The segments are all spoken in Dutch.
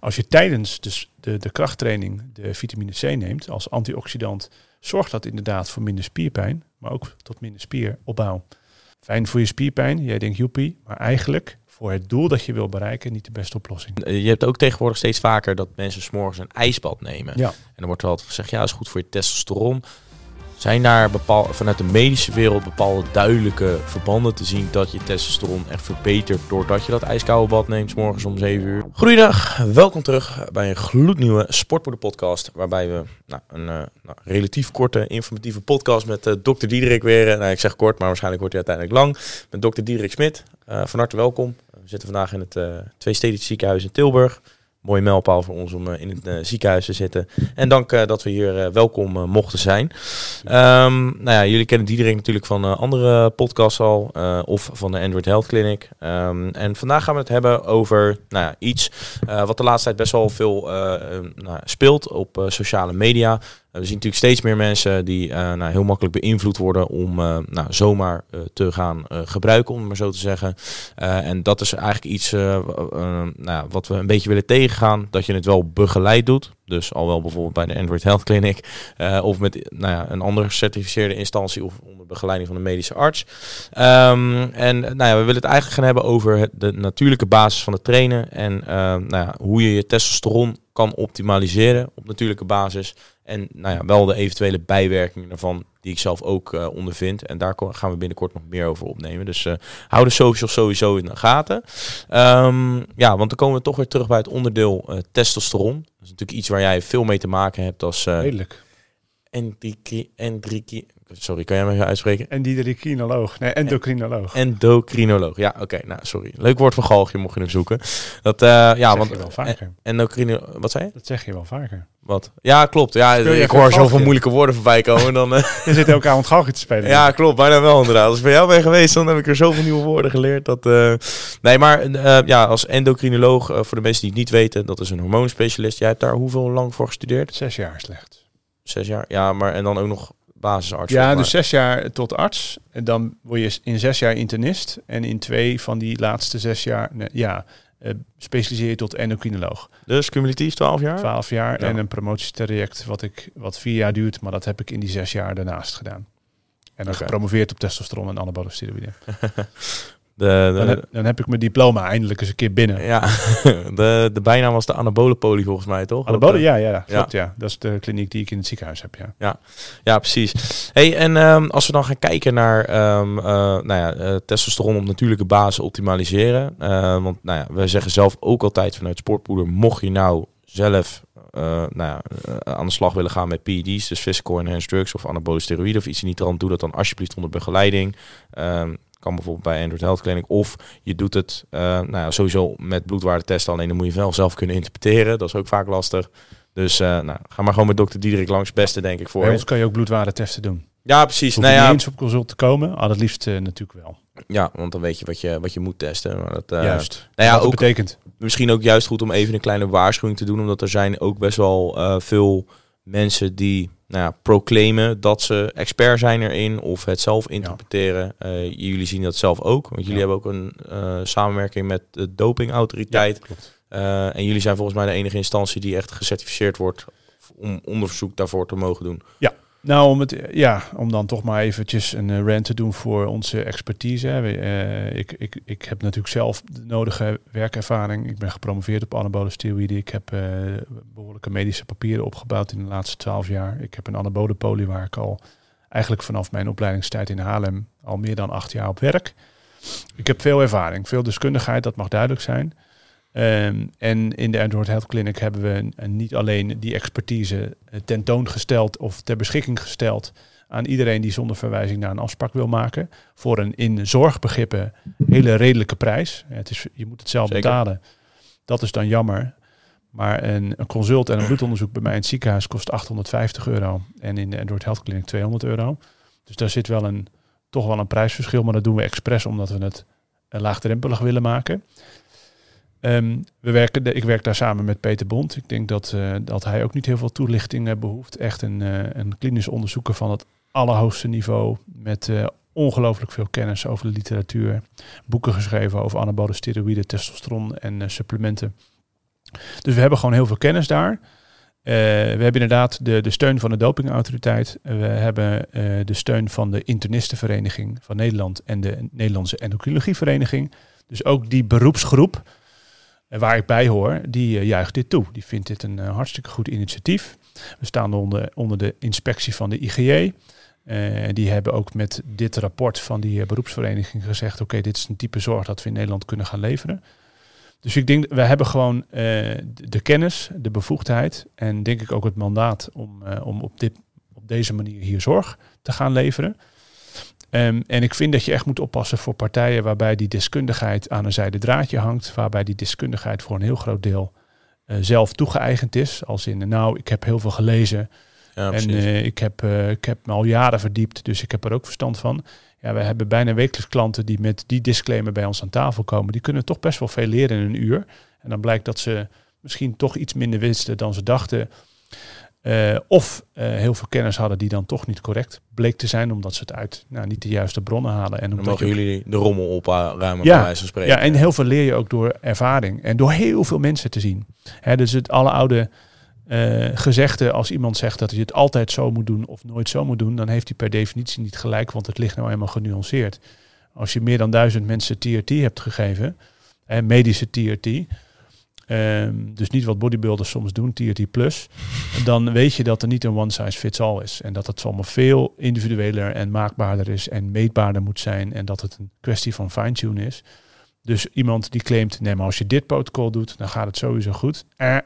Als je tijdens de, de, de krachttraining de vitamine C neemt als antioxidant, zorgt dat inderdaad voor minder spierpijn, maar ook tot minder spieropbouw. Fijn voor je spierpijn, jij denkt joepie, maar eigenlijk voor het doel dat je wil bereiken niet de beste oplossing. Je hebt ook tegenwoordig steeds vaker dat mensen s'morgens een ijsbad nemen. Ja. En dan wordt er altijd gezegd, ja, is goed voor je testosteron. Zijn daar vanuit de medische wereld bepaalde duidelijke verbanden te zien dat je testosteron echt verbetert doordat je dat ijskoude bad neemt morgens om 7 uur? Goedendag, welkom terug bij een gloednieuwe Sportpoeder podcast waarbij we nou, een uh, nou, relatief korte informatieve podcast met uh, dokter Diederik weer, uh, nou ik zeg kort, maar waarschijnlijk wordt hij uiteindelijk lang, met dokter Diederik Smit. van harte welkom. We zitten vandaag in het Twee Stedelijk Ziekenhuis in Tilburg mooie mijlpaal voor ons om uh, in het uh, ziekenhuis te zitten. En dank uh, dat we hier welkom mochten zijn. Um, nou ja, jullie kennen Diederik natuurlijk van andere podcasts al, of van de Android Health Clinic. Um, en vandaag gaan we het hebben over nou ja, iets wat de laatste tijd best wel veel nou, speelt op sociale media. We zien natuurlijk steeds meer mensen die uh, nou, heel makkelijk beïnvloed worden om uh, nou, zomaar te gaan gebruiken, om het maar zo te zeggen. en dat is eigenlijk iets nou, wat we een beetje willen tegengaan, dat je het wel begeleid doet. Dus al wel bijvoorbeeld bij de Android Health Clinic of met nou ja, een andere gecertificeerde instantie of onder begeleiding van een medische arts. Um, en nou ja, we willen het eigenlijk gaan hebben over de natuurlijke basis van het trainen en nou ja, hoe je je testosteron kan optimaliseren op natuurlijke basis. En nou ja, wel de eventuele bijwerkingen daarvan, die ik zelf ook uh, ondervind. En daar gaan we binnenkort nog meer over opnemen. Dus uh, hou de socials sowieso in de gaten. Um, ja, want dan komen we toch weer terug bij het onderdeel uh, testosteron. Dat is natuurlijk iets waar jij veel mee te maken hebt als... Redelijk. Endriki, sorry, kan jij me uitspreken? Endocrinoloog. Nee, endocrinoloog. Endocrinoloog. Ja, oké. nou, sorry. Leuk woord van galgje, mocht je hem zoeken. Dat, uh, ja, zeg want je wel vaker. Endocrino, wat zei je? Dat zeg je wel vaker. Wat? Ja, klopt. Ja, ik hoor zoveel moeilijke woorden voorbij komen. Dan, uh... je zit elke avond galgje te spelen. Ja, klopt. Bijna wel inderdaad. Als ik bij jou ben geweest, dan heb ik er zoveel nieuwe woorden geleerd. Dat, uh... Nee, maar ja, als endocrinoloog, voor de mensen die het niet weten, dat is een hormoonspecialist. Jij hebt daar hoeveel lang voor gestudeerd? Zes jaar slechts. Zes jaar? Ja, maar en dan ook nog basisarts. Ja, dus zes jaar tot arts. En dan word je in zes jaar internist. En in twee van die laatste zes jaar, nee, ja, uh, specialiseer je tot endocrinoloog. Dus cumulatief 12 jaar? 12 jaar ja. en een promotietraject wat, ik, wat vier jaar duurt. Maar dat heb ik in die zes jaar daarnaast gedaan. En dan okay. gepromoveerd op testosteron en anabole steroïden. De, de, dan, heb, dan, heb, ik mijn diploma eindelijk eens een keer binnen. Ja, de, de bijnaam was de anabole poli volgens mij, toch? Anabole, ja, ja, klopt, ja. ja. Dat is de kliniek die ik in het ziekenhuis heb, ja. Ja, ja precies. Hey, en um, als we dan gaan kijken naar um, uh, nou ja, uh, testosteron op natuurlijke basis optimaliseren. Uh, want nou ja, we zeggen zelf ook altijd vanuit Sportpoeder, mocht je nou zelf uh, nou ja, uh, aan de slag willen gaan met PED's, dus physical enhanced drugs of anabole steroïden of iets in die trant, doe dat dan alsjeblieft onder begeleiding. Um, kan bijvoorbeeld bij Android Health Clinic. Of je doet het uh, nou ja, sowieso met bloedwaardetesten. Alleen dan moet je wel zelf kunnen interpreteren. Dat is ook vaak lastig. Dus uh, nou, ga maar gewoon met dokter Diederik langs. Beste denk ik voor Bij ons kan je ook bloedwaardetesten doen. Ja, precies. Hoef nou ja, niet eens op consult te komen. Al het liefst uh, natuurlijk wel. Ja, want dan weet je wat je, wat je moet testen. Maar dat, uh, juist. Nou ja, ook, betekent. Misschien ook juist goed om even een kleine waarschuwing te doen. Omdat er zijn ook best wel veel mensen die nou ja, proclaimen dat ze expert zijn erin of het zelf interpreteren. Ja. Uh, jullie zien dat zelf ook, want jullie ja. hebben ook een uh, samenwerking met de dopingautoriteit. Uh, en jullie zijn volgens mij de enige instantie die echt gecertificeerd wordt om onderzoek daarvoor te mogen doen. Ja, nou, om, het, ja, om dan toch maar eventjes een uh, rant te doen voor onze expertise. Uh, ik, ik, ik heb natuurlijk zelf de nodige werkervaring. Ik ben gepromoveerd op anabole steroïden. Ik heb uh, behoorlijke medische papieren opgebouwd in de laatste twaalf jaar. Ik heb een anabole poli waar ik al eigenlijk vanaf mijn opleidingstijd in Haarlem al meer dan acht jaar op werk. Ik heb veel ervaring, veel deskundigheid, dat mag duidelijk zijn. Um, en in de Android Health Clinic hebben we een, een niet alleen die expertise tentoongesteld of ter beschikking gesteld aan iedereen die zonder verwijzing naar een afspraak wil maken. Voor een in zorgbegrippen hele redelijke prijs. Het is, je moet het zelf Zeker. betalen. Dat is dan jammer. Maar een, een, consult en een bloedonderzoek bij mij in het ziekenhuis kost 850 euro. En in de Android Health Clinic 200 euro. Dus daar zit wel een, toch wel een prijsverschil. Maar dat doen we expres omdat we het laagdrempelig willen maken. Um, we werken, ik werk daar samen met Peter Bond. Ik denk dat, uh, dat hij ook niet heel veel toelichting uh, behoeft. Echt een, uh, een klinisch onderzoeker van het allerhoogste niveau. Met ongelooflijk veel kennis over de literatuur. Boeken geschreven over anabole steroïden, testosteron en supplementen. Dus we hebben gewoon heel veel kennis daar. We hebben inderdaad de, de steun van de dopingautoriteit. we hebben de steun van de internistenvereniging van Nederland en de Nederlandse endocrinologievereniging. Dus ook die beroepsgroep waar ik bij hoor, die juicht dit toe. Die vindt dit een hartstikke goed initiatief. We staan onder, onder de inspectie van de IGJ. Uh, die hebben ook met dit rapport van die beroepsvereniging gezegd: oké, dit is een type zorg dat we in Nederland kunnen gaan leveren. Dus ik denk, we hebben gewoon de kennis, de bevoegdheid en denk ik ook het mandaat om, om op, dit, op deze manier hier zorg te gaan leveren. Um, en ik vind dat je echt moet oppassen voor partijen waarbij die deskundigheid aan een zijde draadje hangt, waarbij die deskundigheid voor een heel groot deel uh, zelf toegeëigend is. Als in, nou, ik heb heel veel gelezen ja, en ik, heb, ik heb me al jaren verdiept, dus ik heb er ook verstand van. Ja, we hebben bijna wekelijks klanten die met die disclaimer bij ons aan tafel komen. Die kunnen toch best wel veel leren in een uur. En dan blijkt dat ze misschien toch iets minder wisten dan ze dachten. Uh, of uh, heel veel kennis hadden die dan toch niet correct bleek te zijn, omdat ze het uit nou, niet de juiste bronnen halen. En dan mogen jullie de rommel opruimen, ja, bij wijze van spreken. Ja, en heel veel leer je ook door ervaring en door heel veel mensen te zien. Hè, dus het alle oude uh, gezegde, als iemand zegt dat je het altijd zo moet doen of nooit zo moet doen, dan heeft hij per definitie niet gelijk, want het ligt nou eenmaal genuanceerd. Als je meer dan duizend mensen TRT hebt gegeven, hè, medische TRT, um, ehm, dus niet wat bodybuilders soms doen, TRT plus, dan weet je dat er niet een one size fits all is. En dat het allemaal veel individueler en maakbaarder is en meetbaarder moet zijn en dat het een kwestie van fine-tune is. Dus iemand die claimt, nee maar als je dit protocol doet, dan gaat het sowieso goed. Eh.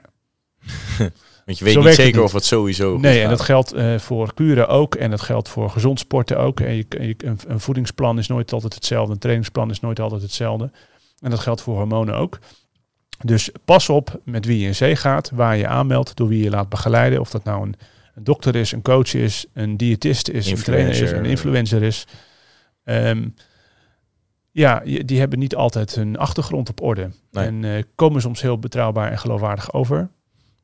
Want je weet niet zeker of het sowieso. Nee, en dat geldt uh, voor kuren ook. En dat geldt voor gezond sporten ook. En je, je, een, een, voedingsplan is nooit altijd hetzelfde. Een trainingsplan is nooit altijd hetzelfde. En dat geldt voor hormonen ook. Dus pas op met wie je in zee gaat, waar je aanmeldt, door wie je laat begeleiden. Of dat nou een, een dokter is, een coach is, een diëtist is, een trainer is, een influencer is. Um, ja, die hebben niet altijd hun achtergrond op orde. Nee. En uh, komen soms heel betrouwbaar en geloofwaardig over.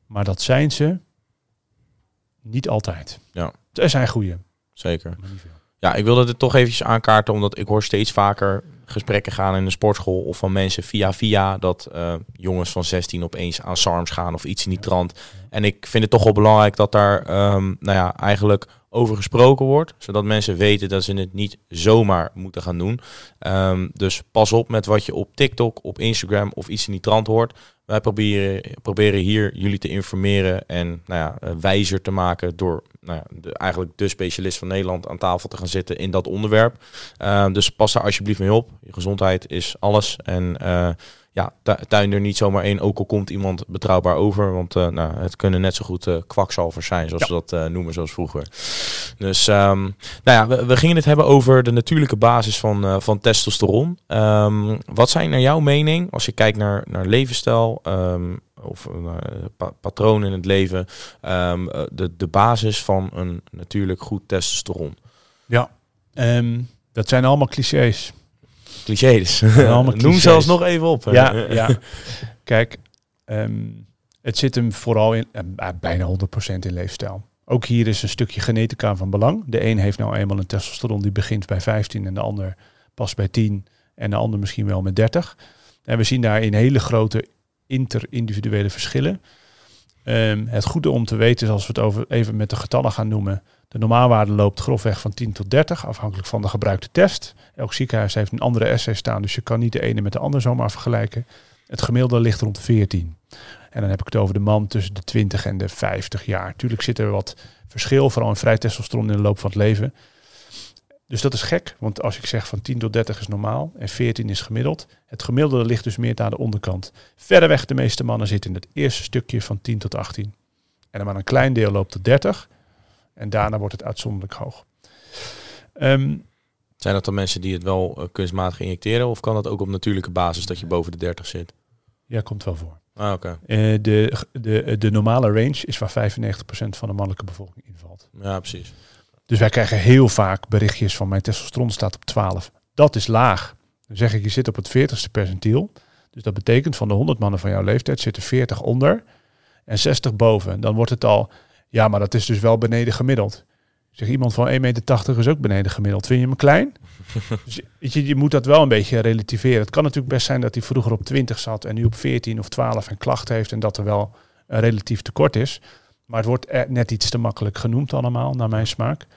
Maar dat zijn ze niet altijd. Ja. Er zijn goede. Zeker. Ja, ik wilde dit toch eventjes aankaarten, omdat ik hoor steeds vaker gesprekken gaan in de sportschool of van mensen via via dat uh, jongens van 16 opeens aan SARMs gaan of iets in die trant. En ik vind het toch wel belangrijk dat daar um, nou ja, eigenlijk over gesproken wordt, zodat mensen weten dat ze het niet zomaar moeten gaan doen. Um, dus pas op met wat je op TikTok, op Instagram of iets in die trant hoort. Wij proberen, proberen hier jullie te informeren en nou ja, eh, wijzer te maken door nou ja, de, eigenlijk de specialist van Nederland aan tafel te gaan zitten in dat onderwerp. Uh, dus pas daar alsjeblieft mee op. Je gezondheid is alles. En uh, ja, tuin er niet zomaar één, ook al komt iemand betrouwbaar over. Want uh, nou, het kunnen net zo goed uh, kwakzalvers zijn, zoals ja. we dat uh, noemen, zoals vroeger. Dus um, nou ja, we, we, gingen het hebben over de natuurlijke basis van, van testosteron. Um, wat zijn naar jouw mening, als je kijkt naar, naar levensstijl um, of pa patronen in het leven, de, de basis van een natuurlijk goed testosteron? Ja, dat zijn allemaal clichés. Clichés. Noem zelfs nog even op. Ja, ja. Kijk, um, het zit hem vooral in uh, bijna 100% in leefstijl. Ook hier is een stukje genetica van belang. De een heeft nou eenmaal een testosteron die begint bij 15 en de ander pas bij 10 en de ander misschien wel met 30. En we zien daarin hele grote interindividuele verschillen. Um, het goede om te weten is als we het over even met de getallen gaan noemen. De normaalwaarde loopt grofweg van 10 tot 30, afhankelijk van de gebruikte test. Elk ziekenhuis heeft een andere essay staan, dus je kan niet de ene met de andere zomaar vergelijken. Het gemiddelde ligt rond 14. En dan heb ik het over de man tussen de 20 en de 50 jaar. Tuurlijk zit er wat verschil, vooral in vrij testosteron in de loop van het leven. Dus dat is gek, want als ik zeg van 10 tot 30 is normaal en 14 is gemiddeld. Het gemiddelde ligt dus meer aan de onderkant. Verreweg de meeste mannen zitten in het eerste stukje van 10 tot 18. En dan maar een klein deel loopt tot 30. En daarna wordt het uitzonderlijk hoog. Um, Zijn dat dan mensen die het wel uh, kunstmatig injecteren? Of kan dat ook op natuurlijke basis dat je boven de 30 zit? Ja, komt wel voor. Ah, oké. Okay. Uh, de, de, de normale range is waar 95% van de mannelijke bevolking invalt. Ja, precies. Dus wij krijgen heel vaak berichtjes van mijn testosteron staat op 12. Dat is laag. Dan zeg ik, je zit op het 40ste percentiel. Dus dat betekent van de 100 mannen van jouw leeftijd zitten 40 onder en 60 boven. Dan wordt het al ja, maar dat is dus wel beneden gemiddeld. Zeg, iemand van 1,80 meter is ook beneden gemiddeld. Vind je hem klein? dus, weet je, je moet dat wel een beetje relativeren. Het kan natuurlijk best zijn dat hij vroeger op 20 zat en nu op 14 of 12 en klachten heeft en dat er wel een relatief tekort is. Maar het wordt net iets te makkelijk genoemd allemaal, naar mijn smaak.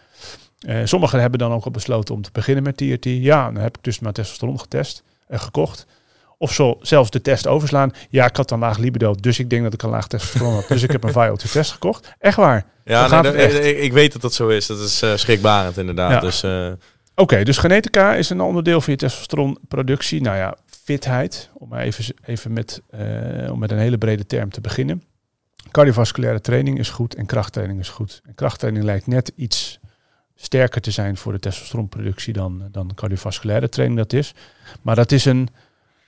Uh, sommigen hebben dan ook al besloten om te beginnen met TRT. Ja, dan heb ik dus mijn testosteron getest en gekocht. Of zo zelfs de test overslaan. Ja, ik had dan laag libido, dus ik denk dat ik een laag testosteron had. Dus ik heb een VIOT test gekocht. Echt waar. Ja, nee, ik weet dat dat zo is. Dat is uh, schrikbarend inderdaad. Dus, uh... Oké, dus genetica is een onderdeel van je testosteronproductie. Nou ja, fitheid, om maar even, even met, uh, om met een hele brede term te beginnen. Cardiovasculaire training is goed en krachttraining is goed. En krachttraining lijkt net iets sterker te zijn voor de testosteronproductie dan, dan cardiovasculaire training dat is. Maar dat is een,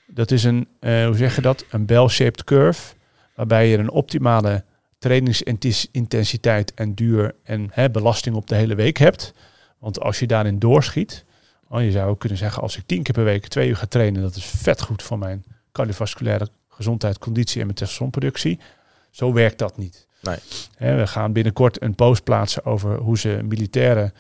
dat is een uh, hoe zeg je dat, een bell-shaped curve, waarbij je een optimale trainingsintensiteit en duur en hè, belasting op de hele week hebt. Want als je daarin doorschiet, oh, je zou ook kunnen zeggen, als ik tien keer per week twee uur ga trainen, dat is vet goed voor mijn cardiovasculaire gezondheid, conditie en mijn testosteronproductie. Zo werkt dat niet. Nee. we gaan binnenkort een post plaatsen over hoe ze militairen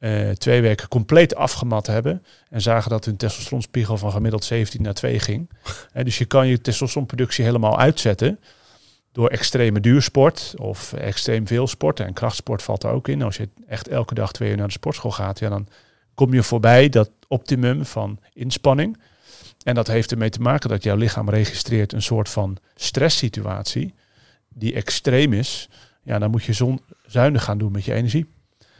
uh, twee weken compleet afgemat hebben. En zagen dat hun testosteronspiegel van gemiddeld 17 naar 2 ging. dus je kan je testosteronproductie helemaal uitzetten door extreme duursport of extreem veel sporten. En krachtsport valt er ook in. Als je echt elke dag twee uur naar de sportschool gaat, ja, dan kom je voorbij dat optimum van inspanning. En dat heeft ermee te maken dat jouw lichaam registreert een soort van stresssituatie die extreem is. Ja, dan moet je zon, zuinig gaan doen met je energie.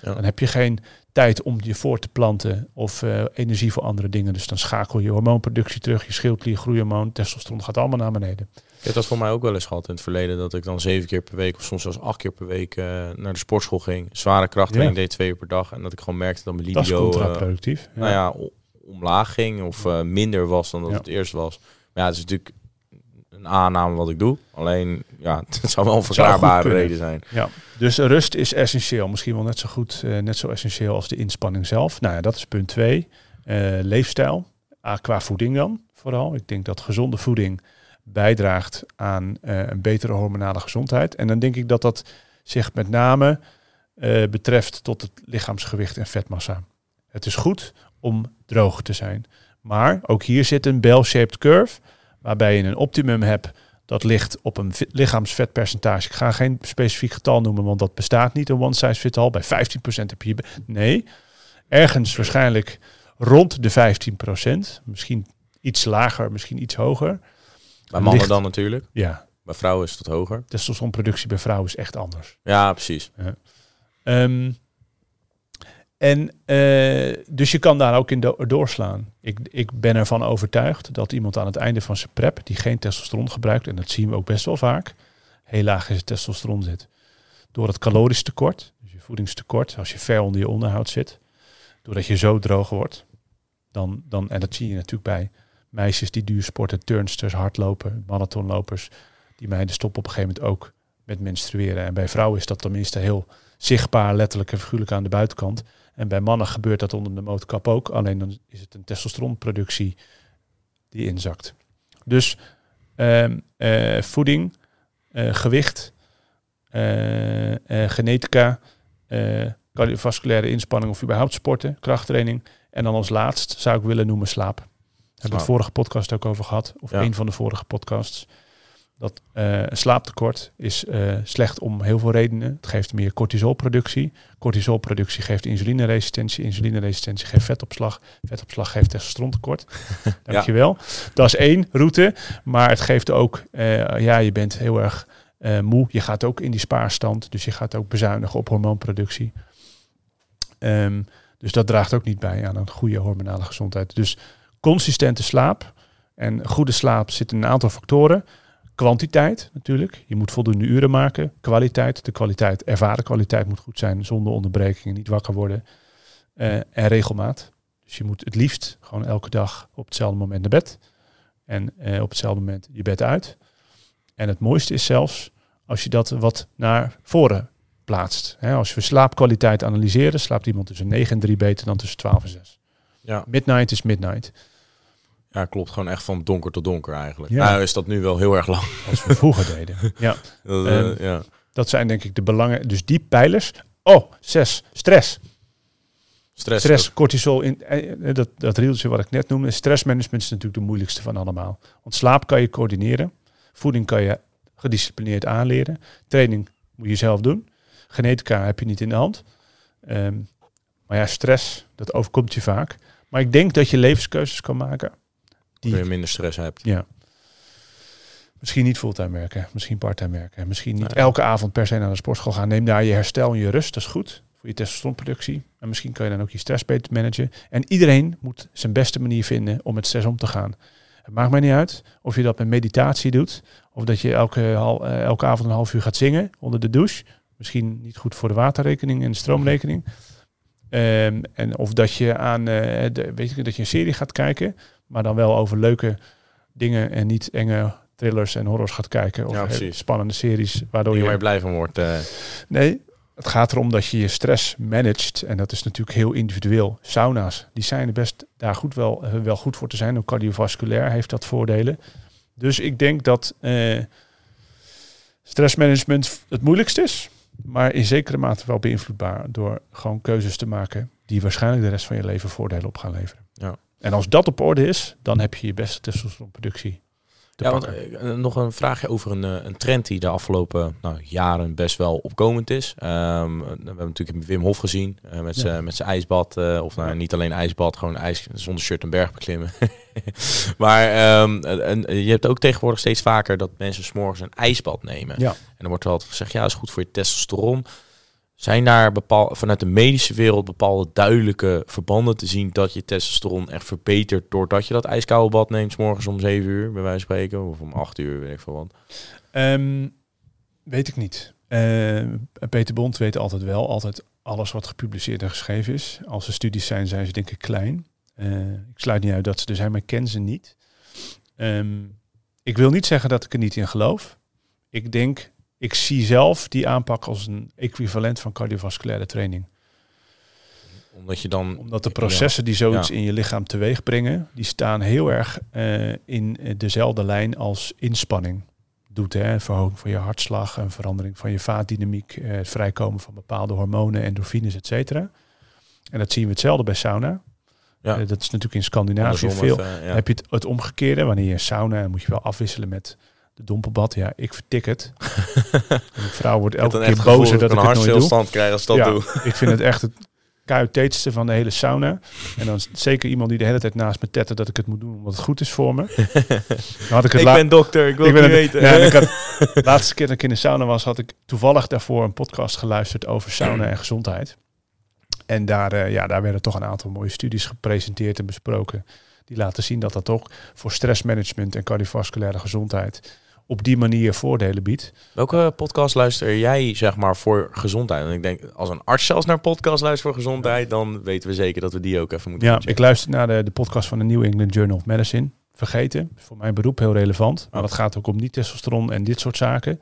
Ja. Dan heb je geen tijd om je voor te planten of uh, energie voor andere dingen. Dus dan schakel je hormoonproductie terug, je schildklier, groeihormoon, testosteron gaat allemaal naar beneden. Ik heb dat voor mij ook wel eens gehad in het verleden, dat ik dan zeven keer per week of soms zelfs acht keer per week uh, naar de sportschool ging. Zware krachttraining ja. deed twee uur per dag en dat ik gewoon merkte dat mijn libido... Dat is contraproductief. Uh, Nou ja, omlaag ging of minder was dan dat het eerst was. Maar ja, het is natuurlijk een aanname wat ik doe. Alleen, ja, het zou wel een verklaarbare reden zijn. Ja, dus rust is essentieel. Misschien wel net zo goed, uh, net zo essentieel als de inspanning zelf. Nou ja, dat is punt twee. Uh, leefstijl, ah, qua voeding dan vooral. Ik denk dat gezonde voeding bijdraagt aan uh, een betere hormonale gezondheid. En dan denk ik dat dat zich met name betreft tot het lichaamsgewicht en vetmassa. Het is goed om droog te zijn. Maar ook hier zit een bell-shaped curve waarbij je een optimum hebt dat ligt op een lichaamsvetpercentage. Ik ga geen specifiek getal noemen, want dat bestaat niet, een one size fits all. Bij 15% heb je... Nee, ergens waarschijnlijk rond de 15%. Misschien iets lager, misschien iets hoger. Bij mannen dan natuurlijk? Ja. Bij vrouwen is het hoger? Testosteronproductie bij vrouwen is echt anders. Ja, precies. Ja. Um, en uh, dus je kan daar ook in do doorslaan. Ik, ik ben ervan overtuigd dat iemand aan het einde van zijn prep, die geen testosteron gebruikt, en dat zien we ook best wel vaak, heel laag in zijn testosteron zit. Door het calorisch tekort, dus je voedingstekort, als je ver onder je onderhoud zit, doordat je zo droog wordt, dan, dan, en dat zie je natuurlijk bij meisjes die duur sporten, turnsters, hardlopen, marathonlopers, die meiden stoppen op een gegeven moment ook met menstrueren. En bij vrouwen is dat tenminste heel zichtbaar, letterlijk en figuurlijk aan de buitenkant. En bij mannen gebeurt dat onder de motorkap ook. Alleen dan is het een testosteronproductie die inzakt. Dus ehm, eh, voeding, uh, gewicht, uh, genetica, cardiovasculaire inspanning of überhaupt sporten, krachttraining. En dan als laatst zou ik willen noemen slaap. Slaap. Hebben we het vorige podcast ook over gehad. Of een van de vorige podcasts. Dat uh, slaaptekort is uh, slecht om heel veel redenen. Het geeft meer cortisolproductie. Cortisolproductie geeft insulineresistentie. Insulineresistentie geeft vetopslag. Vetopslag geeft testosterontekort. Dankjewel. Ja. Dat is één route. Maar het geeft ook, uh, ja, je bent heel erg moe. Je gaat ook in die spaarstand. Dus je gaat ook bezuinigen op hormoonproductie. Um, dus dat draagt ook niet bij aan een goede hormonale gezondheid. Dus consistente slaap. En goede slaap zit in een aantal factoren. Kwantiteit natuurlijk. Je moet voldoende uren maken. Kwaliteit. De kwaliteit, ervaren kwaliteit moet goed zijn zonder onderbrekingen, niet wakker worden. Uh, en regelmaat. Dus je moet het liefst gewoon elke dag op hetzelfde moment naar bed. En uh, op hetzelfde moment je bed uit. En het mooiste is zelfs als je dat wat naar voren plaatst. He, als we slaapkwaliteit analyseren, slaapt iemand tussen 9 en 3 beter dan tussen 12 en 6. Ja. Midnight is midnight. Ja, klopt. Gewoon echt van donker tot donker eigenlijk. Ja. Nou is dat nu wel heel erg lang. Als we vroeger deden. Ja. Dat, uh, ja. dat zijn denk ik de belangen. Dus die pijlers. Oh, zes. Stress. Stress. Stress, cortisol, in, eh, dat, dat rieltje wat ik net noemde. Stressmanagement is natuurlijk de moeilijkste van allemaal. Want slaap kan je coördineren. Voeding kan je gedisciplineerd aanleren. Training moet je zelf doen. Genetica heb je niet in de hand. Ehm, maar ja, stress, dat overkomt je vaak. Maar ik denk dat je levenskeuzes kan maken. Die je minder stress hebt. Ja. Misschien niet fulltime werken, misschien parttime werken. Misschien niet elke avond per se naar de sportschool gaan. Neem daar je herstel en je rust, dat is goed voor je testosteronproductie. En misschien kan je dan ook je stress beter managen. En iedereen moet zijn beste manier vinden om met stress om te gaan. Het maakt mij niet uit of je dat met meditatie doet. Of dat je elke, uh, elke avond een half uur gaat zingen onder de douche. Misschien niet goed voor de waterrekening en de stroomrekening. Um, en of dat je aan uh, de, weet je, dat je een serie gaat kijken, maar dan wel over leuke dingen en niet enge thrillers en horrors gaat kijken. Of ja, spannende series. Waardoor je, je er blij van wordt. Uh. Nee, het gaat erom dat je je stress managt. En dat is natuurlijk heel individueel. Sauna's, die zijn er best daar goed wel, eh, wel goed voor te zijn. Ook cardiovasculair heeft dat voordelen. Dus ik denk dat uh, stressmanagement het moeilijkste is. Maar in zekere mate wel beïnvloedbaar door gewoon keuzes te maken die waarschijnlijk de rest van je leven voordelen op gaan leveren. Ja. En als dat op orde is, dan heb je je beste testosteronproductie ja, want, eh, nog een vraagje over een, eh, een trend die de afgelopen nou, jaren best wel opkomend is. Um, we hebben natuurlijk Wim Hof gezien uh, met zijn ijsbad. of nou, niet alleen ijsbad, gewoon ijs zonder shirt een berg beklimmen. maar um, en, je hebt ook tegenwoordig steeds vaker dat mensen s'morgens een ijsbad nemen. Ja. En dan wordt er altijd gezegd, ja, is goed voor je testosteron. Zijn daar bepaal, vanuit de medische wereld bepaalde duidelijke verbanden te zien dat je testosteron echt verbetert doordat je dat ijskoude bad neemt, s morgens om 7 uur, bij wijze van spreken, of om 8 uur, weet ik veel? Um, weet ik niet. Uh, Peter Bond weet altijd wel, altijd alles wat gepubliceerd en geschreven is. Als er studies zijn, zijn ze denk ik klein. Uh, ik sluit niet uit dat ze er zijn, maar ik ken ze niet. Um, ik wil niet zeggen dat ik er niet in geloof. Ik denk ik zie zelf die aanpak als een equivalent van cardiovasculaire training. Omdat je dan. Omdat de processen die zoiets in je lichaam teweeg brengen, die staan heel erg uh, in dezelfde lijn als inspanning doet. Hè? Verhoging van je hartslag, een verandering van je vaatdynamiek, uh, het vrijkomen van bepaalde hormonen, endorfines, et cetera. En dat zien we hetzelfde bij sauna. Ja. Uh, dat is natuurlijk in Scandinavië veel. Heb je het, het omgekeerde, wanneer je sauna, moet je wel afwisselen met de dompelbad, ja, ik vertik het. mijn vrouw wordt elke keer bozer dat ik het nooit doe. krijgen als dat ja, doe. ik vind het echt het kuiteetste van de hele sauna. En dan zeker iemand die de hele tijd naast me tettert dat ik het moet doen omdat het goed is voor me. Dan had ik het ik ben dokter, ik wil ik het weten. Ja, ik had, de laatste keer dat ik in de sauna was, had ik toevallig daarvoor een podcast geluisterd over sauna en gezondheid. En daar, uh, ja, daar werden toch een aantal mooie studies gepresenteerd en besproken. Die laten zien dat dat toch voor stressmanagement en cardiovasculaire gezondheid op die manier voordelen biedt. Welke podcast luister jij zeg maar voor gezondheid? En ik denk als een arts zelfs naar podcast luistert voor gezondheid, dan weten we zeker dat we die ook even moeten. Ja, ik luister naar de, de podcast van de New England Journal of Medicine. Vergeten, voor mijn beroep heel relevant. Maar dat gaat ook om niet-testosteron en dit soort zaken.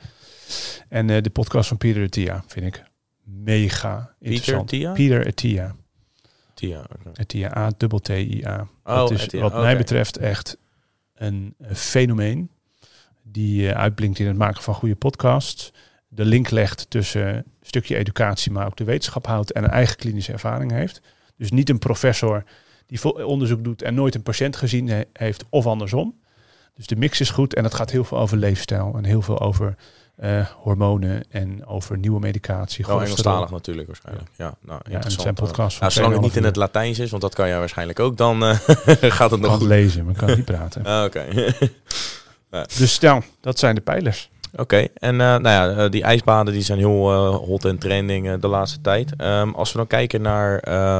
En uh, de podcast van Peter Attia vind ik mega interessant. Peter Attia? Peter Attia. Tia, Attia, A-T-T-I-A. Oh, dat is wat mij betreft echt een, een fenomeen die uh, uitblinkt in het maken van goede podcasts. De link legt tussen een stukje educatie, maar ook de wetenschap houdt en een eigen klinische ervaring heeft. Dus niet een professor die onderzoek doet en nooit een patiënt gezien heeft of andersom. Dus de mix is goed en het gaat heel veel over leefstijl en heel veel over uh, hormonen en over nieuwe medicatie. Oh, Engelstalig natuurlijk waarschijnlijk. Ja, nou, ja en zijn podcast nou, zolang het niet in het Latijns is, want dat kan jij waarschijnlijk ook, dan uh, gaat het nog goed. lezen, maar kan niet praten. ah, Oké. Dus stel, dat zijn de pijlers. Oké, en uh, nou ja, die ijsbaden die zijn heel uh, hot en trending de laatste tijd. Um, als we dan kijken naar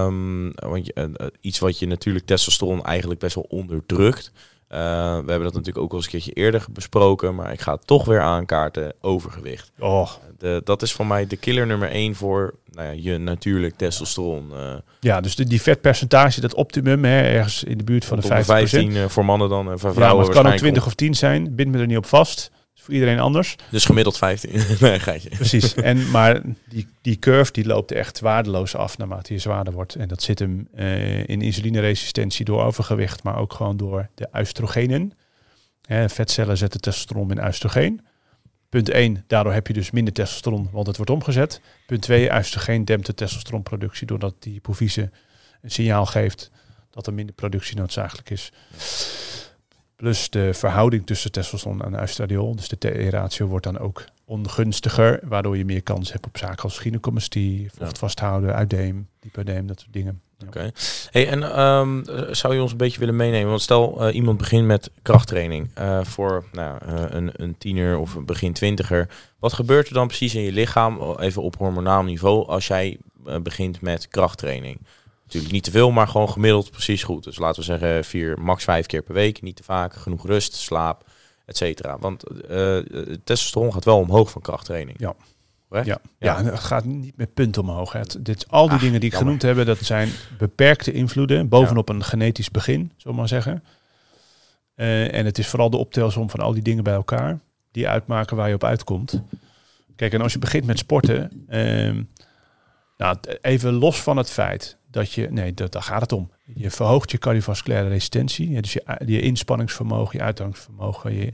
um, want je, iets wat je natuurlijk testosteron eigenlijk best wel onderdrukt. we hebben dat natuurlijk ook al eens een keertje eerder besproken, maar ik ga het toch weer aankaarten, overgewicht. Oh. De, dat is voor mij de killer nummer één voor nou ja, je natuurlijk testosteron. ja, dus de, die vetpercentage, dat optimum, hè, ergens in de buurt van de 50%. 15 voor mannen dan en voor vrouwen ja, het kan ook 20 of 10 zijn, bind me er niet op vast voor iedereen anders. Dus gemiddeld 15. nee, geitje. Precies. En, maar die, die curve die loopt echt waardeloos af naarmate je zwaarder wordt. En dat zit hem uh, in insulineresistentie door overgewicht, maar ook gewoon door de oestrogenen. Vetcellen zetten testosteron in oestrogeen. Punt 1, daardoor heb je dus minder testosteron, want het wordt omgezet. Punt 2, oestrogeen dempt de testosteronproductie doordat die hypofyse een signaal geeft dat er minder productie noodzakelijk is. Plus de verhouding tussen testosteron en oestradiol, dus de T-ratio wordt dan ook ongunstiger, waardoor je meer kans hebt op zaken als gynecomastie, vocht vasthouden, uitdeem, dieperdeem, dat soort dingen. Oké. Hey, en ehm, eh, zou je ons een beetje willen meenemen? Want stel, eh, iemand begint met krachttraining eh, voor nou, een, een tiener of een begin twintiger. Wat gebeurt er dan precies in je lichaam, even op hormonaal niveau, als jij begint met krachttraining? Natuurlijk niet te veel, maar gewoon gemiddeld precies goed. Dus laten we zeggen vier, max vijf keer per week. Niet te vaak, genoeg rust, slaap, et cetera. Want testosteron gaat wel omhoog van krachttraining. Ja. Ja, Ja. het gaat niet met punten omhoog. Het, dit, al die dingen die ik jammer. genoemd heb, dat zijn beperkte invloeden bovenop een genetisch begin, zullen we maar zeggen. Eh, en het is vooral de optelsom van al die dingen bij elkaar die uitmaken waar je op uitkomt. Kijk, en als je begint met sporten, ehm, nou, even los van het feit dat je, nee, dat, daar gaat het om. Je verhoogt je cardiovasculaire resistentie, dus je, je inspanningsvermogen, je uithoudingsvermogen, je,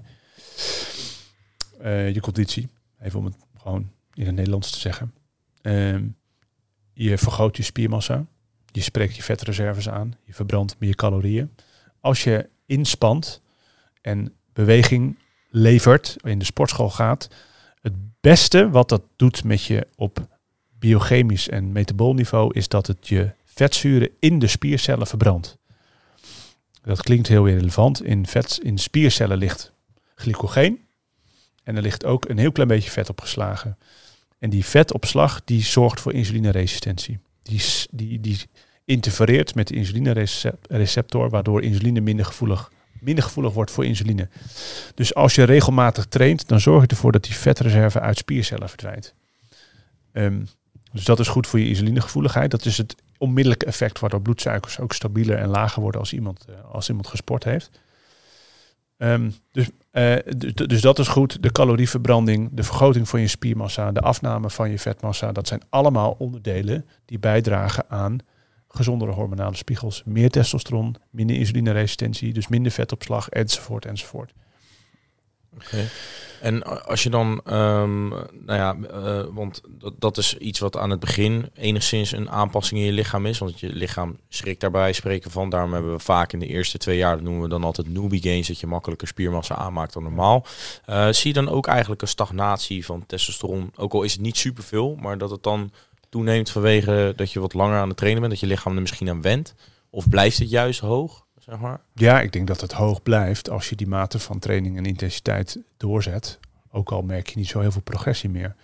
eh, je conditie. Even om het gewoon in het Nederlands te zeggen. Ehm, je vergroot je spiermassa. Je spreekt je vetreserves aan. Je verbrandt meer calorieën. Als je inspant en beweging levert, in de sportschool gaat, het beste wat dat doet met je op biochemisch en metabool niveau is dat het je vetzuren in de spiercellen verbrandt. Dat klinkt heel irrelevant. In, vet, in spiercellen ligt glycogeen en er ligt ook een heel klein beetje vet opgeslagen. En die vetopslag die zorgt voor insulineresistentie. Die, die, die interfereert met de insulinereceptor, waardoor insuline minder gevoelig, minder gevoelig wordt voor insuline. Dus als je regelmatig traint, dan zorg je ervoor dat die vetreserve uit spiercellen verdwijnt. Ehm, dus dat is goed voor je insulinegevoeligheid. Dat is het onmiddellijke effect waardoor bloedsuikers ook stabieler en lager worden als iemand, eh, als iemand gesport heeft. Ehm, dus, eh, dus, dus dat is goed. De calorieverbranding, de vergroting van je spiermassa, de afname van je vetmassa, dat zijn allemaal onderdelen die bijdragen aan gezondere hormonale spiegels. Meer testosteron, minder insulineresistentie, dus minder vetopslag, enzovoort, enzovoort. Oké. En als je dan, ehm, nou ja, eh, want dat, dat is iets wat aan het begin enigszins een aanpassing in je lichaam is. Want je lichaam schrikt daarbij spreken van. Daarom hebben we vaak in de eerste twee jaar, dat noemen we dan altijd newbie gains, dat je makkelijker spiermassa aanmaakt dan normaal. Eh, zie je dan ook eigenlijk een stagnatie van testosteron, ook al is het niet superveel, maar dat het dan toeneemt vanwege dat je wat langer aan het trainen bent, dat je lichaam er misschien aan wendt? Of blijft het juist hoog, zeg maar? Ja, ik denk dat het hoog blijft als je die mate van training en intensiteit doorzet. Ook al merk je niet zo heel veel progressie meer.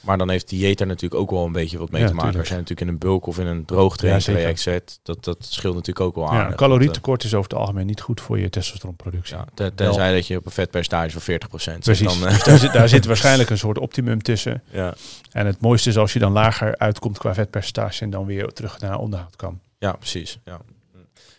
Maar dan heeft dieet daar natuurlijk ook wel een beetje wat mee Ja, te maken. tuurlijk. Als jij natuurlijk in een bulk of in een droogtraintraject zet, dat, dat scheelt natuurlijk ook wel Ja, aan. een calorietekort is over het algemeen niet goed voor je testosteronproductie. Ja, ten- tenzij dat je op een vetpercentage van 40% zit. Precies. Dan, eh, Dus daar, zit, daar zit waarschijnlijk een soort optimum tussen. ja. En het mooiste is als je dan lager uitkomt qua vetpercentage en dan weer terug naar onderhoud kan. ja, precies. Ja.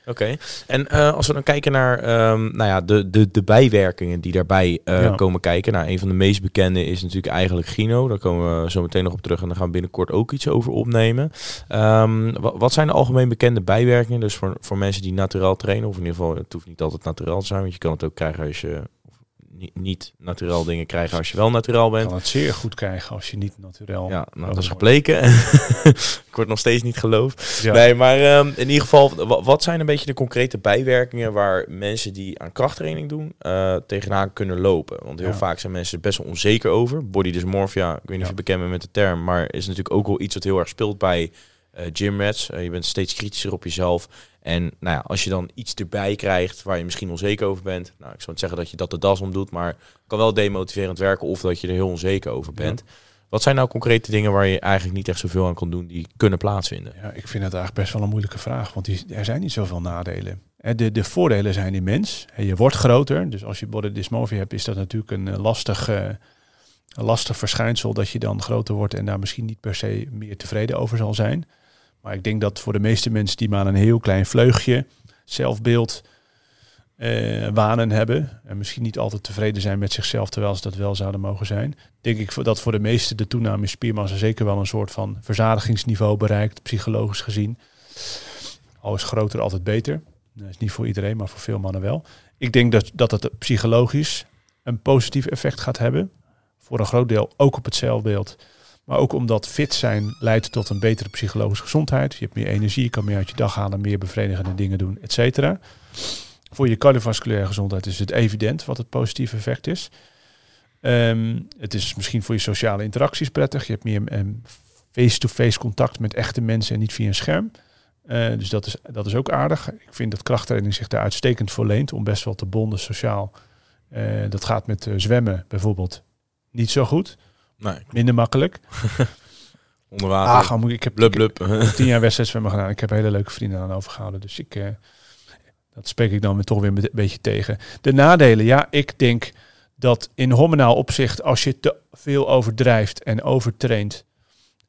Oké, en eh, als we dan kijken naar ehm, nou ja, de, de, de bijwerkingen die daarbij eh, Ja. komen kijken. Nou, een van de meest bekende is natuurlijk eigenlijk Gino. Daar komen we zo meteen nog op terug en daar gaan we binnenkort ook iets over opnemen. Ehm, wa- wat zijn de algemeen bekende bijwerkingen? Dus voor, voor mensen die naturel trainen, of in ieder geval, het hoeft niet altijd naturel te zijn, want je kan het ook krijgen als je niet, niet naturel dingen krijgen als je wel naturel Je bent. kan het zeer goed krijgen als je niet naturel... Ja, nou, dat is gebleken. ik word nog steeds niet geloofd. Ja. Nee, maar ehm, in ieder geval, wa- wat zijn een beetje de concrete bijwerkingen waar mensen die aan krachttraining doen eh, tegenaan kunnen lopen? Want heel Ja. vaak zijn mensen best wel onzeker over. Body dysmorphia, ik weet niet of Ja. je bekend bent met de term, maar is natuurlijk ook wel iets wat heel erg speelt bij gymrats. Eh, je bent steeds kritischer op jezelf. En nou ja, als je dan iets erbij krijgt waar je misschien onzeker over bent, nou, ik zou niet zeggen dat je dat de das om doet, maar het kan wel demotiverend werken of dat je er heel onzeker over Ja. bent. Wat zijn nou concrete dingen waar je eigenlijk niet echt zoveel aan kan doen die kunnen plaatsvinden? Ja, ik vind het eigenlijk best wel een moeilijke vraag, want die, er zijn niet zoveel nadelen. De, de voordelen zijn immens. Je wordt groter, dus als je body dysmorphia hebt, is dat natuurlijk een eh, lastig, eh, een lastig verschijnsel dat je dan groter wordt en daar misschien niet per se meer tevreden over zal zijn. Maar ik denk dat voor de meeste mensen die maar een heel klein vleugje zelfbeeld eh, wanen hebben en misschien niet altijd tevreden zijn met zichzelf terwijl ze dat wel zouden mogen zijn, denk ik dat voor de meeste de toename in spiermassa zeker wel een soort van verzadigingsniveau bereikt, psychologisch gezien. Al is groter altijd beter. Dat is niet voor iedereen, maar voor veel mannen wel. Ik denk dat, dat het psychologisch een positief effect gaat hebben voor een groot deel ook op het celbeeld. Maar ook omdat fit zijn leidt tot een betere psychologische gezondheid. Je hebt meer energie, je kan meer uit je dag halen, meer bevredigende dingen doen, et cetera. Voor je cardiovasculaire gezondheid is het evident wat het positieve effect is. Ehm, het is misschien voor je sociale interacties prettig. Je hebt meer ehm, face-to-face contact met echte mensen en niet via een scherm. Uh, dus dat is, dat is ook aardig. Ik vind dat krachttraining zich daar uitstekend voor leent om best wel te bonden sociaal. Uh, dat gaat met uh, zwemmen bijvoorbeeld niet zo goed. Nee. Minder makkelijk. Onder water. Ah, ik heb blub, blub. Ik, ik heb tien jaar gedaan. Ik heb hele leuke vrienden aan overgehouden. Dus ik, dat spreek ik dan weer toch weer een beetje tegen. De nadelen, ja, ik denk dat in hormonaal opzicht, als je te veel overdrijft en overtraint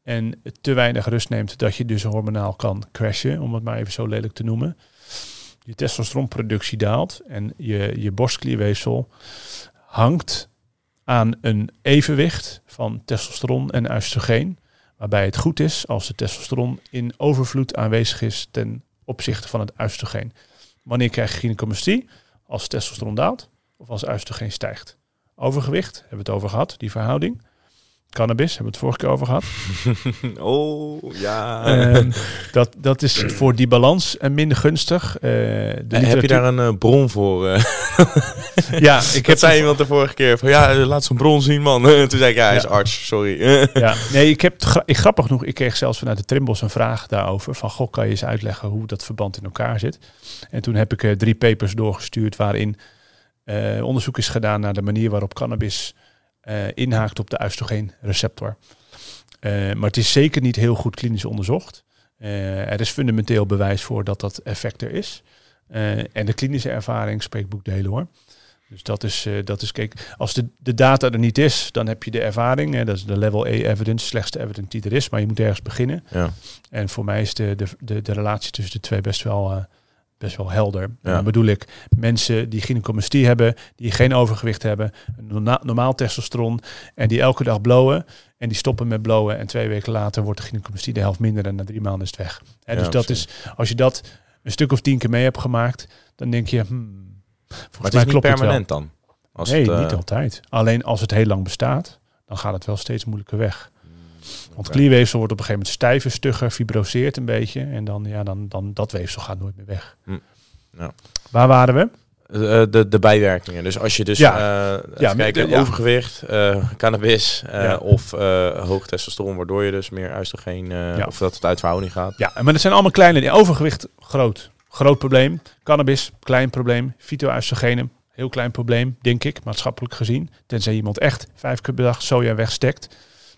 en te weinig rust neemt, dat je dus hormonaal kan crashen, om het maar even zo lelijk te noemen. Je testosteronproductie daalt en je, je borstklierweefsel hangt aan een evenwicht van testosteron en oestrogeen, waarbij het goed is als de testosteron in overvloed aanwezig is ten opzichte van het oestrogeen. Wanneer krijg je gynecomastie? Als testosteron daalt of als oestrogeen stijgt. Overgewicht, hebben we het over gehad, die verhouding. Cannabis, hebben we het vorige keer over gehad. oh, ja. Um, dat, dat is voor die balans uh, minder gunstig. Uh, de heb je daar een uh, bron voor? ja, ik heb zei iemand de vorige keer van ja, laat zo'n bron zien, man. Toen zei ik ja, hij is arts, sorry. ja, nee, ik heb gra ik, grappig genoeg, ik kreeg zelfs vanuit de Trimbos een vraag daarover. Van goh, kan je eens uitleggen hoe dat verband in elkaar zit? En toen heb ik drie papers doorgestuurd waarin onderzoek is gedaan naar de manier waarop cannabis uh, inhaakt op de oestrogeenreceptor. Uh, maar het is zeker niet heel goed klinisch onderzocht. Uh, er is fundamenteel bewijs voor dat dat effect er is. en de klinische ervaring spreekt boekdelen hoor. Dus dat is, dat is kijk, als de, de data er niet is, dan heb je de ervaring. Hè, dat is de level A evidence, slechtste evidence die er is. Maar je moet ergens beginnen. Ja. En voor mij is de, de, de, de relatie tussen de twee best wel best wel helder. Ja. Dan bedoel ik mensen die gynecomastie hebben, die geen overgewicht hebben, een normaal testosteron en die elke dag blowen en die stoppen met blowen en twee weken later wordt de gynecomastie de helft minder en na drie maanden is het weg. Dus dat is, als je dat een stuk of tien keer mee hebt gemaakt, dan denk je, hmm, volgens maar het mij klopt permanent dan? Als nee, het, uh... niet altijd. Alleen als het heel lang bestaat, dan gaat het wel steeds moeilijker weg. Want okay. klierweefsel wordt op een gegeven moment stijver, stugger, fibroseert een beetje. En dan, ja, dan, dan dat weefsel gaat nooit meer weg. Hm. Ja. Waar waren we? De, de, de, bijwerkingen. Dus als je dus ja. Uh, ja, kijken, de, ja. overgewicht, uh, cannabis uh, ja. of hoog testosteron, waardoor je dus meer oestrogeen ja. of dat het uit verhouding gaat. Ja, maar dat zijn allemaal kleine dingen. Overgewicht, groot. Groot probleem. Cannabis, klein probleem. Fytoestrogenen, heel klein probleem, denk ik, maatschappelijk gezien. Tenzij iemand echt vijf keer per dag soja wegstekt.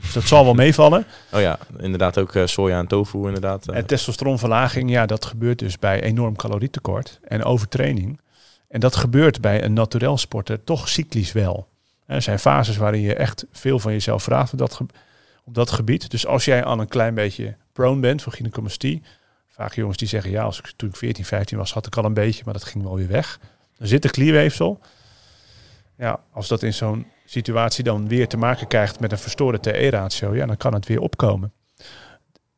Dus dat zal wel meevallen. Oh ja, inderdaad ook uh, soja en tofu inderdaad. En testosteronverlaging, ja, dat gebeurt dus bij enorm calorietekort en overtraining. En dat gebeurt bij een naturel sporter toch cyclisch wel. Er zijn fases waarin je echt veel van jezelf vraagt op dat, op dat gebied. Dus als jij al een klein beetje prone bent voor gynecomastie, vaak jongens die zeggen, ja, als ik toen ik 14, 15 was, had ik al een beetje, maar dat ging wel weer weg. Dan zit de klierweefsel. Ja, als dat in zo'n situatie dan weer te maken krijgt met een verstoorde TE-ratio, ja, dan kan het weer opkomen.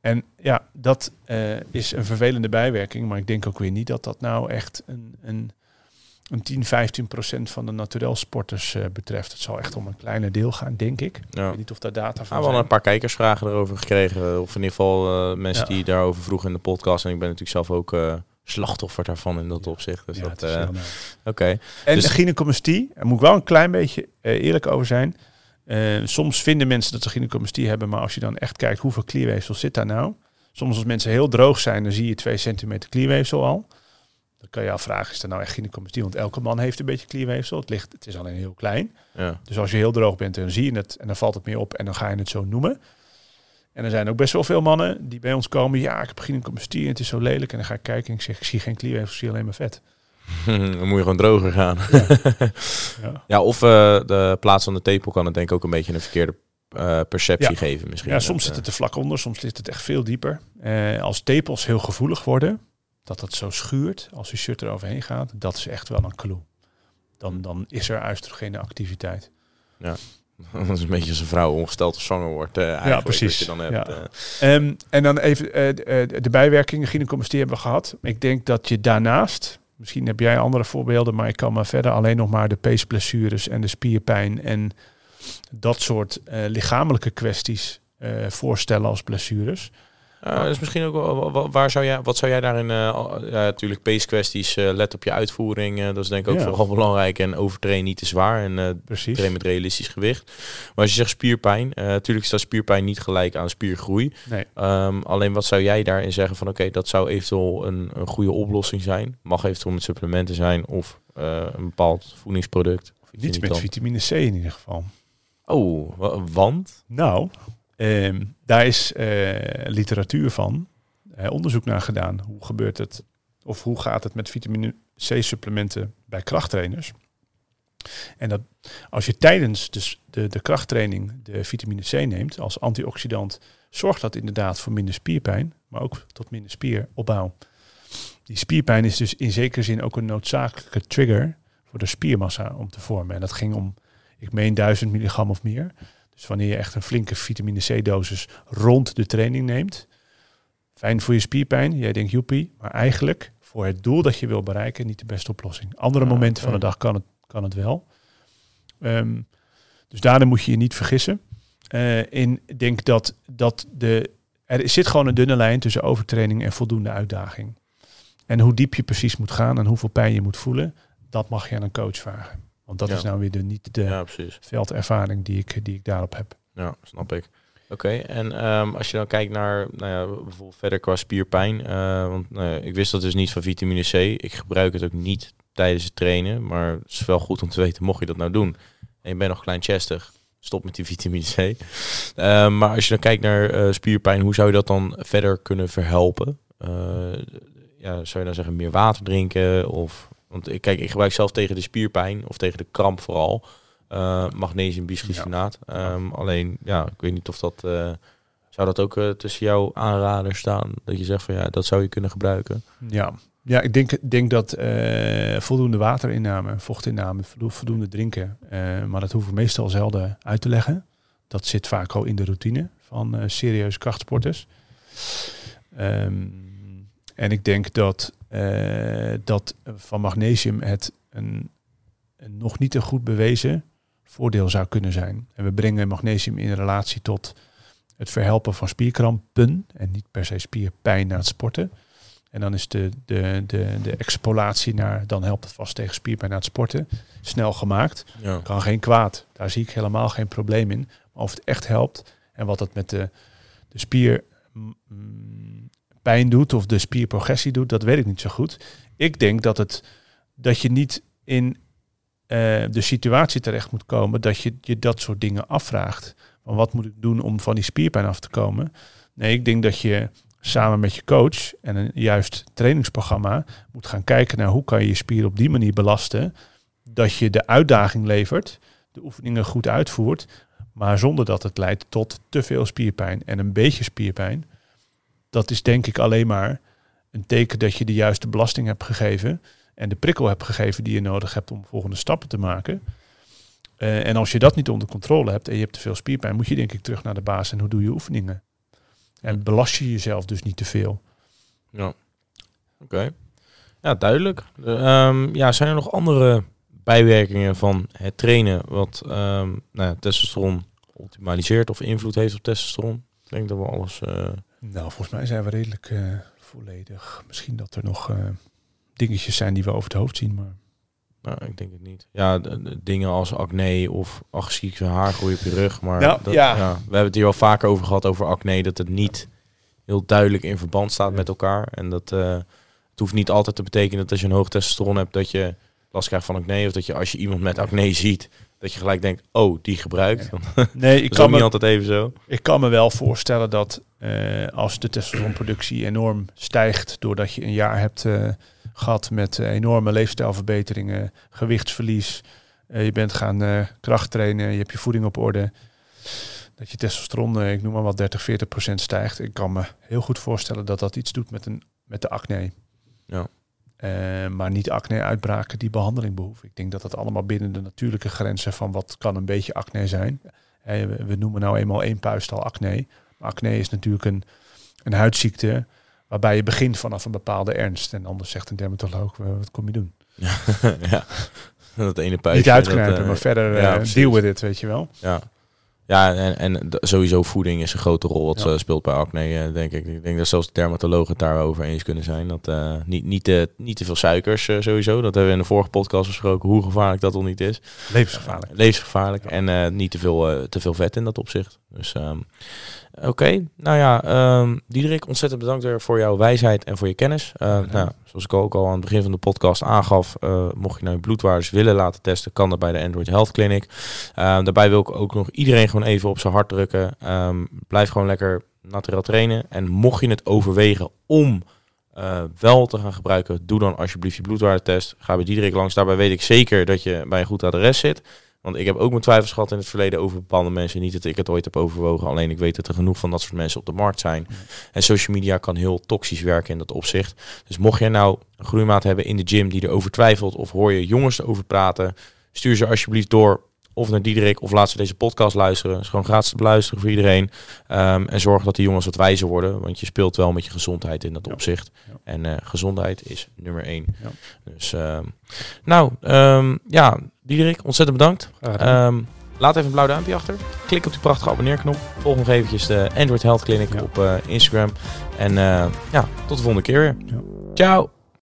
En ja, dat uh, is een vervelende bijwerking, maar ik denk ook weer niet dat dat nou echt een, een, een 10, 15 procent van de naturel sporters uh, betreft. Het zal echt om een kleiner deel gaan, denk ik. Ja. Ik weet niet of daar data van We hebben een paar kijkersvragen erover gekregen, of in ieder geval uh, mensen ja. die daarover vroegen in de podcast. En ik ben natuurlijk zelf ook slachtoffer daarvan in dat opzicht. Dus ja, dat, uh, Oké. Okay. En dus, de gynecomastie, daar moet ik wel een klein beetje uh, eerlijk over zijn. Uh, soms vinden mensen dat ze gynecomastie hebben, maar als je dan echt kijkt hoeveel klierweefsel zit daar nou. Soms als mensen heel droog zijn, dan zie je 2 centimeter klierweefsel al. Dan kan je afvragen, is er nou echt gynecomastie? Want elke man heeft een beetje klierweefsel. Het, ligt, het is alleen heel klein. Ja. Dus als je heel droog bent, dan zie je het en dan valt het meer op en dan ga je het zo noemen. En er zijn ook best wel veel mannen die bij ons komen. Ja, ik heb gynecomastie en het is zo lelijk. En dan ga ik kijken en ik zeg, ik zie geen klierweefsel, ik zie alleen maar vet. dan moet je gewoon droger gaan. Ja, ja. ja of uh, de plaats van de tepel kan het denk ik ook een beetje een verkeerde uh, perceptie ja. geven misschien. Ja, soms zit het te vlak onder, soms zit het echt veel dieper. Uh, als tepels heel gevoelig worden, dat het zo schuurt als je shirt eroverheen gaat, dat is echt wel een clue. Dan, dan is er oestrogene activiteit. Ja. Dat is een beetje als een vrouw ongesteld of zwanger wordt. Uh, ja, precies. Je dan hebt, ja. uh. um, en dan even uh, de bijwerkingen, gynecomastie hebben we gehad. Ik denk dat je daarnaast, misschien heb jij andere voorbeelden, maar ik kan maar verder alleen nog maar de peesblessures en de spierpijn en dat soort eh, lichamelijke kwesties eh, voorstellen als blessures. Uh, dus misschien ook wel, wa- waar zou jij, wat zou jij daarin, eh, ja, natuurlijk pace kwesties, eh, let op je uitvoering, eh, dat is denk ik ook Ja. vooral belangrijk en overtrain niet te zwaar en eh Precies. train met realistisch gewicht. Maar als je zegt spierpijn, eh natuurlijk staat spierpijn niet gelijk aan spiergroei. Nee. Ehm, alleen wat zou jij daarin zeggen van oké, dat zou eventueel een, een goede oplossing zijn. Mag eventueel met supplementen zijn of eh, een bepaald voedingsproduct. Of iets die met vitamine C in ieder geval. Oh, wa- want? Nou, ehm, daar is eh, literatuur van, eh, onderzoek naar gedaan. Hoe gebeurt het, of hoe gaat het met vitamine C-supplementen bij krachttrainers? En dat als je tijdens dus de, de krachttraining de vitamine C neemt als antioxidant, zorgt dat inderdaad voor minder spierpijn, maar ook tot minder spieropbouw. Die spierpijn is dus in zekere zin ook een noodzakelijke trigger voor de spiermassa om te vormen. En dat ging om, ik meen, 1000 milligram of meer. Dus wanneer je echt een flinke vitamine C-dosis rond de training neemt, fijn voor je spierpijn. Jij denkt joepie, maar eigenlijk voor het doel dat je wil bereiken niet de beste oplossing. Andere Ah, momenten van de dag kan het, kan het wel. Ehm, dus daarin moet je je niet vergissen. Eh, in, ik denk dat, dat de, er zit gewoon een dunne lijn tussen overtraining en voldoende uitdaging. En hoe diep je precies moet gaan en hoeveel pijn je moet voelen, dat mag je aan een coach vragen. Want dat Ja. is nou weer de, niet de Ja, veldervaring die ik, die ik daarop heb. Ja, snap ik. Oké, en ehm, als je dan kijkt naar, nou ja, bijvoorbeeld verder qua spierpijn, eh, want ja, ik wist dat dus niet van vitamine C. Ik gebruik het ook niet tijdens het trainen, maar het is wel goed om te weten, mocht je dat nou doen en je bent nog kleinchestig, stop met die vitamine C. Ehm, maar als je dan kijkt naar eh, spierpijn, hoe zou je dat dan verder kunnen verhelpen? Eh, ja, zou je dan zeggen meer water drinken of, want ik kijk, ik gebruik zelf tegen de spierpijn of tegen de kramp vooral. eh, magnesium bisglycinaat. Ehm, alleen, ja, ik weet niet of dat... eh, zou dat ook eh, tussen jouw aanraders staan? Dat je zegt van ja, dat zou je kunnen gebruiken. Ja, ja ik denk, denk dat voldoende waterinname, vochtinname, voldo- voldoende drinken. maar dat hoeven we meestal zelden uit te leggen. Dat zit vaak al in de routine van serieuze krachtsporters. Ehm, en ik denk dat, eh, dat van magnesium het een, een nog niet een goed bewezen voordeel zou kunnen zijn. En we brengen magnesium in relatie tot het verhelpen van spierkrampen en niet per se spierpijn na het sporten. En dan is de, de, de, de expolatie naar, dan helpt het vast tegen spierpijn na het sporten, snel gemaakt. Ja. Kan geen kwaad. Daar zie ik helemaal geen probleem in. Maar of het echt helpt en wat dat met de, de spierpijn doet of de spierprogressie doet, dat weet ik niet zo goed. Ik denk dat, het, dat je niet in eh, de situatie terecht moet komen dat je je dat soort dingen afvraagt. Van wat moet ik doen om van die spierpijn af te komen? Nee, ik denk dat je samen met je coach en een juist trainingsprogramma moet gaan kijken naar hoe kan je je spier op die manier belasten dat je de uitdaging levert, de oefeningen goed uitvoert, maar zonder dat het leidt tot te veel spierpijn en een beetje spierpijn. Dat is denk ik alleen maar een teken dat je de juiste belasting hebt gegeven en de prikkel hebt gegeven die je nodig hebt om volgende stappen te maken. Eh, en als je dat niet onder controle hebt en je hebt te veel spierpijn, moet je denk ik terug naar de basis en hoe doe je oefeningen. En belast je jezelf dus niet te veel. Ja. Oké. Ja, duidelijk. De, ehm, ja, zijn er nog andere bijwerkingen van het trainen wat ehm, nou ja, testosteron optimaliseert of invloed heeft op testosteron? Ik denk dat we alles... eh, Nou, volgens mij zijn we redelijk eh, volledig. Misschien dat er nog eh, dingetjes zijn die we over het hoofd zien, maar nou, ik denk het niet. Ja, de- de dingen als acne of agressieve haargroei op je rug. Maar Nou, dat, ja. we hebben het hier al vaker over gehad, over acne. Dat het niet heel duidelijk in verband staat Ja. met elkaar. En dat het hoeft niet altijd te betekenen dat als je een hoog testosteron hebt, dat je last krijgt van acne. Of dat je als je iemand met acne ziet, dat je gelijk denkt, oh, die gebruikt. Ja. nee, ik kan, ook niet me, altijd even zo. ik kan me wel voorstellen dat eh, als de testosteronproductie enorm stijgt doordat je een jaar hebt eh, gehad met eh, enorme leefstijlverbeteringen, gewichtsverlies, je bent gaan kracht trainen, je hebt je voeding op orde, dat je testosteron, ik noem maar wat, 30, 40 procent stijgt. Ik kan me heel goed voorstellen dat dat iets doet met, een, met de acne. Ja. Eh, maar niet acne-uitbraken die behandeling behoeven. Ik denk dat dat allemaal binnen de natuurlijke grenzen van wat kan een beetje acne zijn. Eh, we, we noemen nou eenmaal één puist al acne. Maar acne is natuurlijk een, een huidziekte waarbij je begint vanaf een bepaalde ernst. En anders zegt een dermatoloog, "Wel, wat kom je doen? ja. dat ene puistje. Niet uitknijpen, dat, eh, maar verder ja, eh, precies. deal with it, weet je wel. Ja, ja en, en sowieso voeding is een grote rol wat Ja. eh, speelt bij acne, eh, denk ik. Ik denk dat zelfs de dermatologen het daarover eens kunnen zijn. Dat eh, niet, niet, te, niet te veel suikers eh, sowieso. Dat hebben we in de vorige podcast besproken, hoe gevaarlijk dat al niet is. Levensgevaarlijk. Eh, levensgevaarlijk. En eh, niet te veel, eh, te veel vet in dat opzicht. Dus ehm, oké. Nou ja, ehm Diederik, ontzettend bedankt weer voor jouw wijsheid en voor je kennis. Eh, gedaan. nou, zoals ik ook al aan het begin van de podcast aangaf, eh, mocht je nou je bloedwaardes willen laten testen, kan dat bij de Android Health Clinic. Ehm, daarbij wil ik ook nog iedereen gewoon even op zijn hart drukken. Ehm, blijf gewoon lekker naturel trainen. En mocht je het overwegen om eh, wel te gaan gebruiken, doe dan alsjeblieft je bloedwaardetest. Ga bij Diederik langs. Daarbij weet ik zeker dat je bij een goed adres zit. Want ik heb ook mijn twijfels gehad in het verleden over bepaalde mensen. Niet dat ik het ooit heb overwogen. Alleen ik weet dat er genoeg van dat soort mensen op de markt zijn. En social media kan heel toxisch werken in dat opzicht. Dus mocht jij nou een groeimaat hebben in de gym die erover twijfelt... of hoor je jongens erover praten... stuur ze alsjeblieft door of naar Diederik of laat ze deze podcast luisteren. Het is gewoon gratis te beluisteren voor iedereen. Ehm, en zorg dat die jongens wat wijzer worden. Want je speelt wel met je gezondheid in dat Ja. opzicht. Ja. En eh, gezondheid is nummer één. Ja. Dus ehm, nou, ehm, ja, Diederik, ontzettend bedankt. Ehm, laat even een blauw duimpje achter. Klik op die prachtige abonneerknop. Volg nog eventjes de Android Health Clinic Ja. op eh, Instagram. En eh, ja, tot de volgende keer weer. Ja. Ciao!